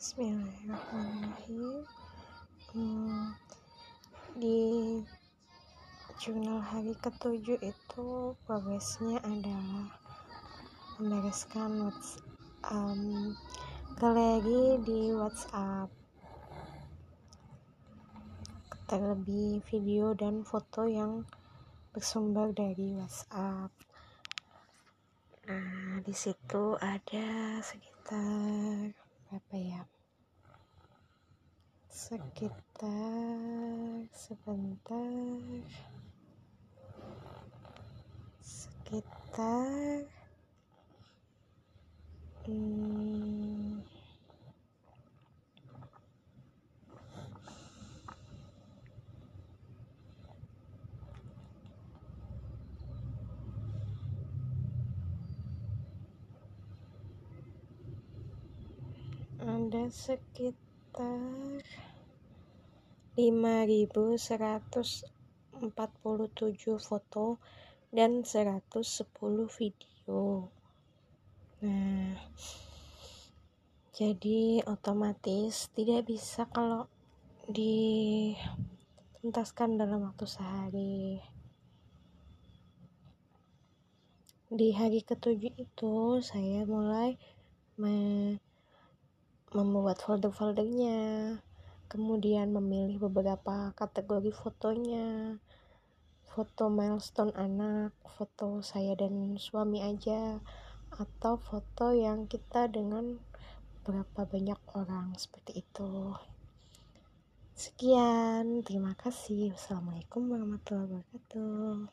Bismillahirrahmanirrahim. Hmm, di jurnal hari ketujuh itu progresnya adalah membereskan um, galeri di WhatsApp. Terlebih video dan foto yang bersumber dari WhatsApp. Nah di situ ada sekitar berapa ya? Sekitar sebentar. Sekitar ada sekitar 5147 foto dan 110 video. Nah jadi otomatis tidak bisa kalau dituntaskan dalam waktu sehari. Di hari ketujuh itu saya mulai me membuat folder-foldernya kemudian memilih beberapa kategori fotonya. Foto milestone anak foto saya dan suami aja atau foto yang kita dengan berapa banyak orang seperti itu. Sekian terima kasih. Wassalamualaikum warahmatullahi wabarakatuh